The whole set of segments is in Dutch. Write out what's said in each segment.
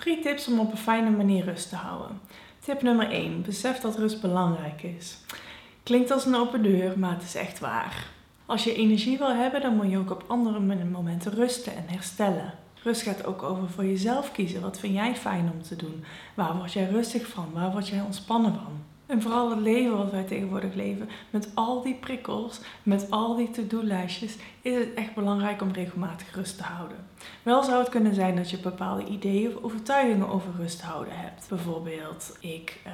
Drie tips om op een fijne manier rust te houden. Tip nummer 1. Besef dat rust belangrijk is. Klinkt als een open deur, maar het is echt waar. Als je energie wil hebben, dan moet je ook op andere momenten rusten en herstellen. Rust gaat ook over voor jezelf kiezen. Wat vind jij fijn om te doen? Waar word jij rustig van? Waar word jij ontspannen van? En vooral het leven wat wij tegenwoordig leven, met al die prikkels, met al die to-do-lijstjes, is het echt belangrijk om regelmatig rust te houden. Wel zou het kunnen zijn dat je bepaalde ideeën of overtuigingen over rust houden hebt. Bijvoorbeeld, ik uh,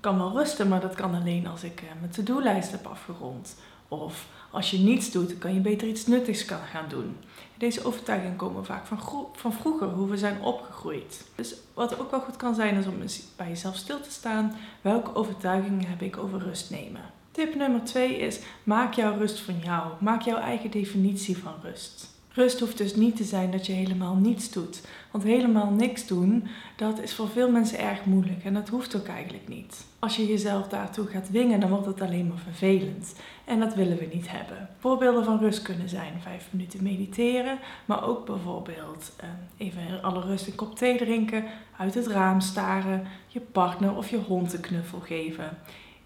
kan wel rusten, maar dat kan alleen als ik uh, mijn to-do-lijst heb afgerond. Of als je niets doet, kan je beter iets nuttigs gaan doen. Deze overtuigingen komen vaak van, van vroeger, hoe we zijn opgegroeid. Dus wat ook wel goed kan zijn, is om bij jezelf stil te staan. Welke overtuigingen heb ik over rust nemen? Tip nummer twee is: maak jouw rust van jou. Maak jouw eigen definitie van rust. Rust hoeft dus niet te zijn dat je helemaal niets doet. Want helemaal niks doen, dat is voor veel mensen erg moeilijk en dat hoeft ook eigenlijk niet. Als je jezelf daartoe gaat dwingen, dan wordt het alleen maar vervelend. En dat willen we niet hebben. Voorbeelden van rust kunnen zijn vijf minuten mediteren, maar ook bijvoorbeeld eh, even in alle rust een kop thee drinken, uit het raam staren, je partner of je hond een knuffel geven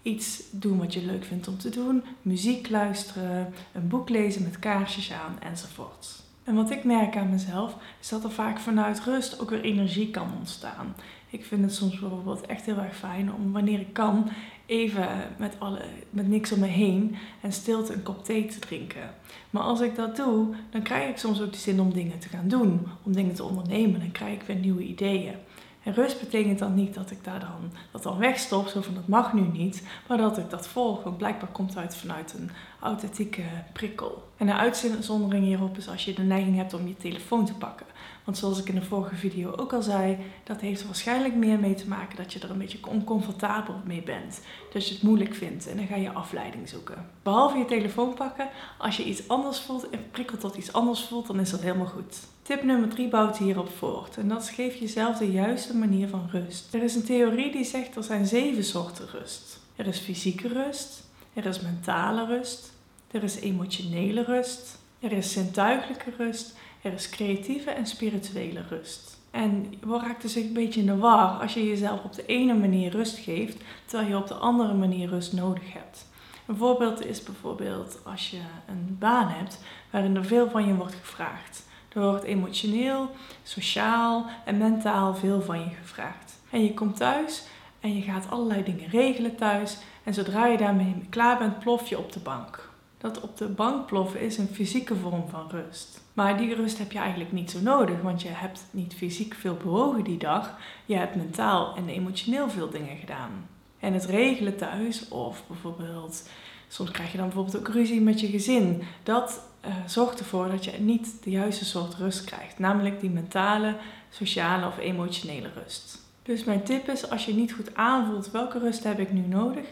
iets doen wat je leuk vindt om te doen, muziek luisteren, een boek lezen met kaarsjes aan enzovoort. En wat ik merk aan mezelf is dat er vaak vanuit rust ook weer energie kan ontstaan. Ik vind het soms bijvoorbeeld echt heel erg fijn om wanneer ik kan even met, alle, met niks om me heen en stilte een kop thee te drinken. Maar als ik dat doe, dan krijg ik soms ook de zin om dingen te gaan doen, om dingen te ondernemen. Dan krijg ik weer nieuwe ideeën. En rust betekent dan niet dat ik daar dan, dat dan wegstop, zo van dat mag nu niet, maar dat ik dat volg. Want blijkbaar komt het uit vanuit een authentieke prikkel. En een uitzondering hierop is als je de neiging hebt om je telefoon te pakken. Want zoals ik in de vorige video ook al zei, dat heeft er waarschijnlijk meer mee te maken dat je er een beetje oncomfortabel mee bent. Dat je het moeilijk vindt en dan ga je afleiding zoeken. Behalve je telefoon pakken, als je iets anders voelt en prikkelt tot iets anders voelt, dan is dat helemaal goed. Tip nummer 3 bouwt hierop voort en dat is geef jezelf de juiste manier van rust. Er is een theorie die zegt er zijn zeven soorten rust. Er is fysieke rust, er is mentale rust, er is emotionele rust, er is zintuigelijke rust, er is creatieve en spirituele rust. En we raakten zich een beetje in de war als je jezelf op de ene manier rust geeft, terwijl je op de andere manier rust nodig hebt. Een voorbeeld is bijvoorbeeld als je een baan hebt waarin er veel van je wordt gevraagd. Er wordt emotioneel, sociaal en mentaal veel van je gevraagd. En je komt thuis en je gaat allerlei dingen regelen thuis. En zodra je daarmee klaar bent, plof je op de bank. Dat op de bank ploffen is een fysieke vorm van rust. Maar die rust heb je eigenlijk niet zo nodig, want je hebt niet fysiek veel bewogen die dag. Je hebt mentaal en emotioneel veel dingen gedaan. En het regelen thuis, of bijvoorbeeld, soms krijg je dan bijvoorbeeld ook ruzie met je gezin. Dat uh, zorgt ervoor dat je niet de juiste soort rust krijgt, namelijk die mentale, sociale of emotionele rust. Dus mijn tip is, als je niet goed aanvoelt welke rust heb ik nu nodig,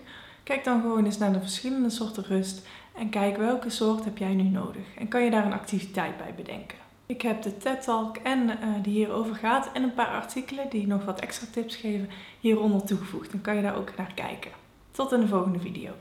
kijk dan gewoon eens naar de verschillende soorten rust en kijk welke soort heb jij nu nodig. En kan je daar een activiteit bij bedenken. Ik heb de TED Talk en, uh, die hierover gaat en een paar artikelen die nog wat extra tips geven hieronder toegevoegd. Dan kan je daar ook naar kijken. Tot in de volgende video.